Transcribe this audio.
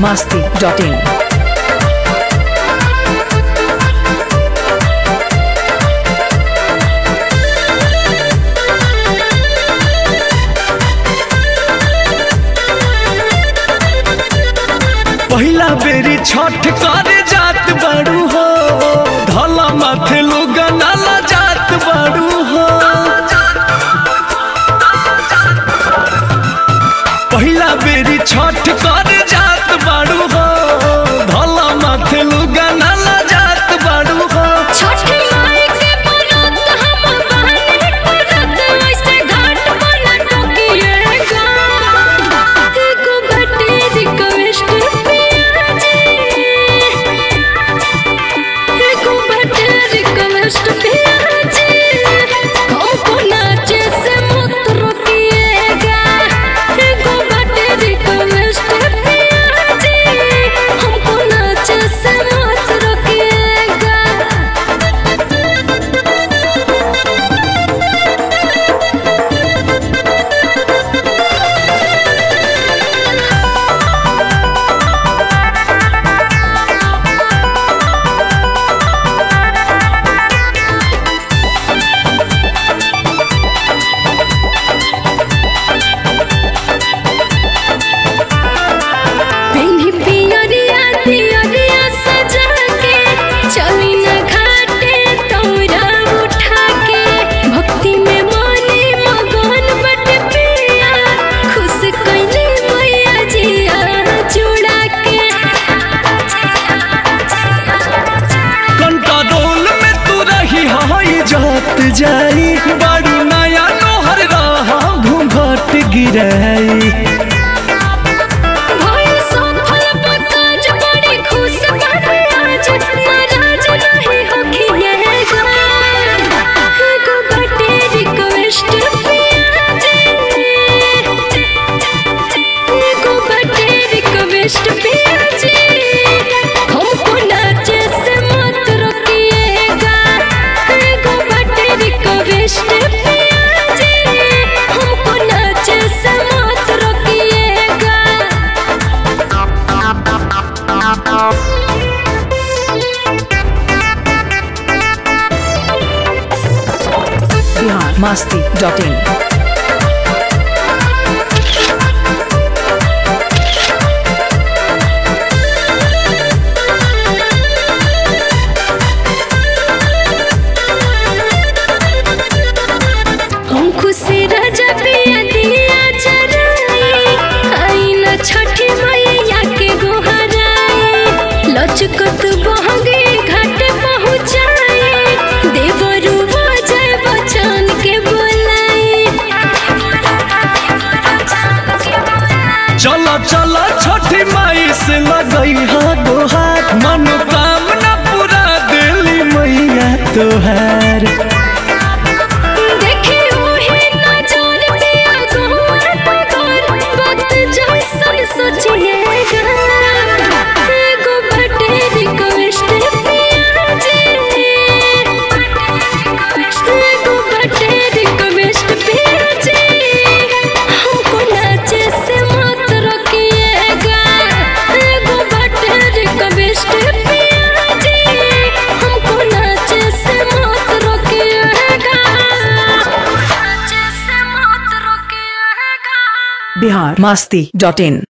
Masti dot in पहला berry Chhath करे जाई बड़ी नया तोहर रहा घूमट गिराई। masti.in चलो चलो छोटी माई से लगई हाथों हाथ। मनोकामना पूरा दिल मैया तो है। Bihar Masti dot in.